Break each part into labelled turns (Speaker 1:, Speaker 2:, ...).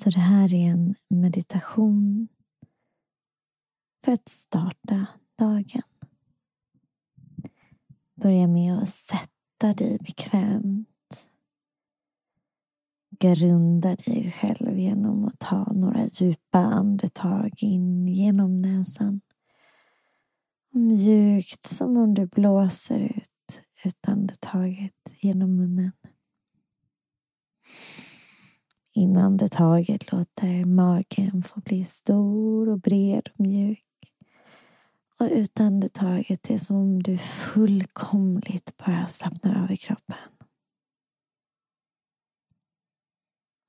Speaker 1: Så det här är en meditation för att starta dagen. Börja med att sätta dig bekvämt. Grunda dig själv genom att ta några djupa andetag in genom näsan. Mjukt som om du blåser ut andetaget genom munnen. Inandetaget låter magen få bli stor och bred och mjuk. Och utandetaget är som om du fullkomligt bara slappnar av i kroppen.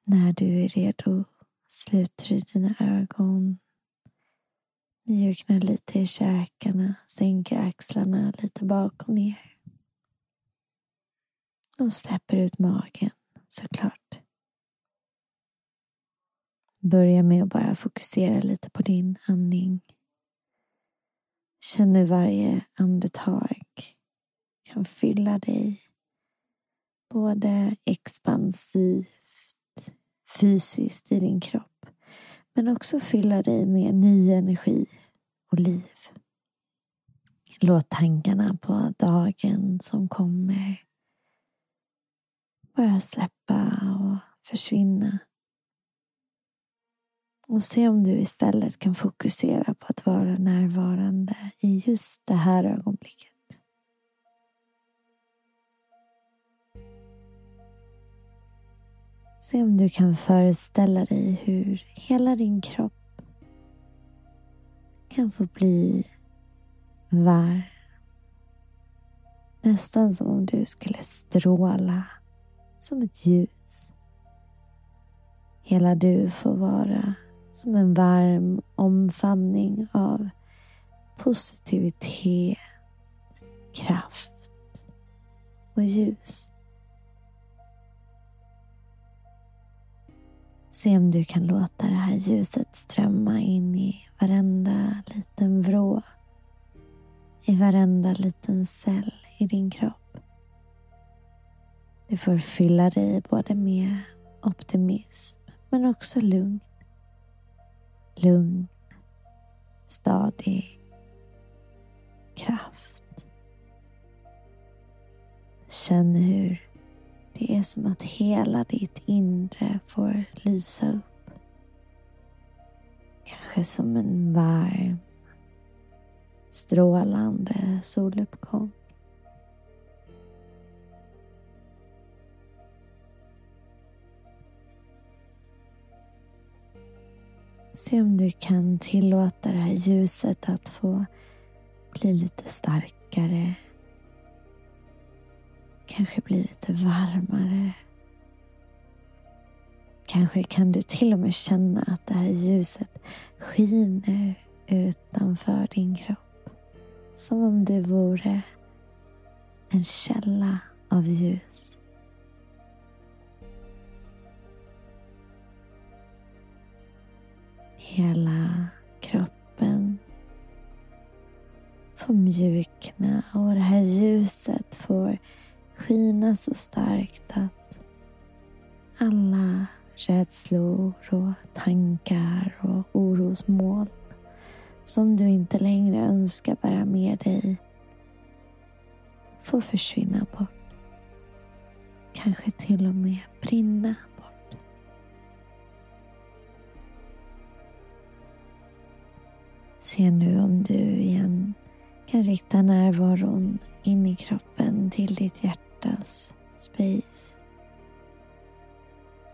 Speaker 1: När du är redo sluter du dina ögon. Mjuknar lite i käkarna, sänker axlarna lite bak och ner. Och släpper ut magen såklart. Börja med att bara fokusera lite på din andning. Känn hur varje andetag kan fylla dig både expansivt, fysiskt i din kropp men också fylla dig med ny energi och liv. Låt tankarna på dagen som kommer bara släppa och försvinna. Och se om du istället kan fokusera på att vara närvarande i just det här ögonblicket. Se om du kan föreställa dig hur hela din kropp kan få bli varm. Nästan som om du skulle stråla som ett ljus. Hela du får vara som en varm omfamning av positivitet, kraft och ljus. Se om du kan låta det här ljuset strömma in i varenda liten vrå, i varenda liten cell i din kropp. Det får fylla dig både med optimism men också lugn lugn, stadig kraft. Känn hur det är som att hela ditt inre får lysa upp. Kanske som en varm, strålande soluppgång. Se om du kan tillåta det här ljuset att få bli lite starkare. Kanske bli lite varmare. Kanske kan du till och med känna att det här ljuset skiner utanför din kropp. Som om du vore en källa av ljus. Hela kroppen får mjukna och det här ljuset får skina så starkt att alla rädslor och tankar och orosmoln som du inte längre önskar bära med dig får försvinna bort. Kanske till och med brinna Se nu om du igen kan rikta närvaron in i kroppen till ditt hjärtas space.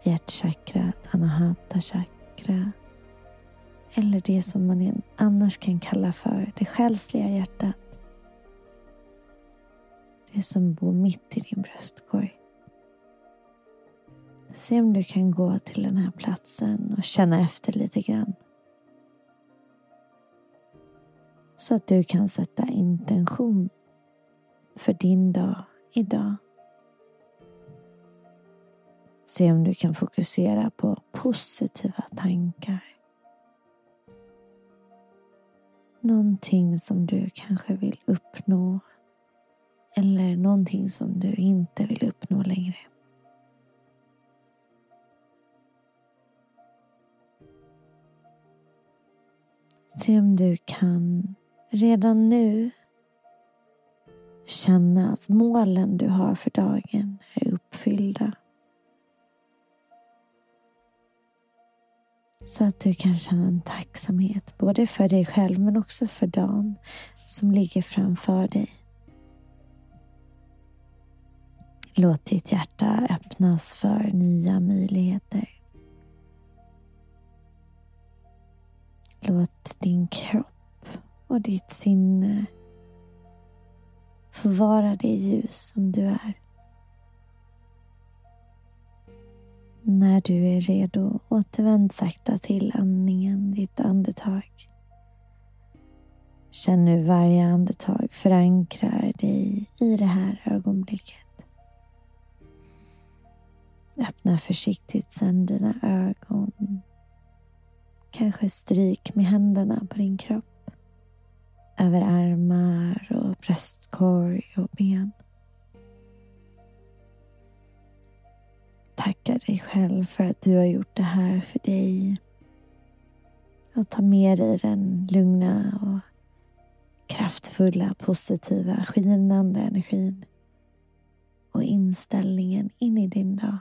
Speaker 1: Hjärtchakrat, anahata chakra. Eller det som man annars kan kalla för det själsliga hjärtat. Det som bor mitt i din bröstkorg. Se om du kan gå till den här platsen och känna efter lite grann. så att du kan sätta intention för din dag idag. Se om du kan fokusera på positiva tankar. Någonting som du kanske vill uppnå eller någonting som du inte vill uppnå längre. Se om du kan redan nu känna att målen du har för dagen är uppfyllda. Så att du kan känna en tacksamhet både för dig själv men också för dagen som ligger framför dig. Låt ditt hjärta öppnas för nya möjligheter. Låt din kropp och ditt sinne förvara det ljus som du är. När du är redo, återvänd sakta till andningen, ditt andetag. Känn hur varje andetag förankrar dig i det här ögonblicket. Öppna försiktigt sedan dina ögon. Kanske stryk med händerna på din kropp. Över armar och bröstkorg och ben. Tacka dig själv för att du har gjort det här för dig. Och ta med dig den lugna och kraftfulla, positiva, skinande energin och inställningen in i din dag.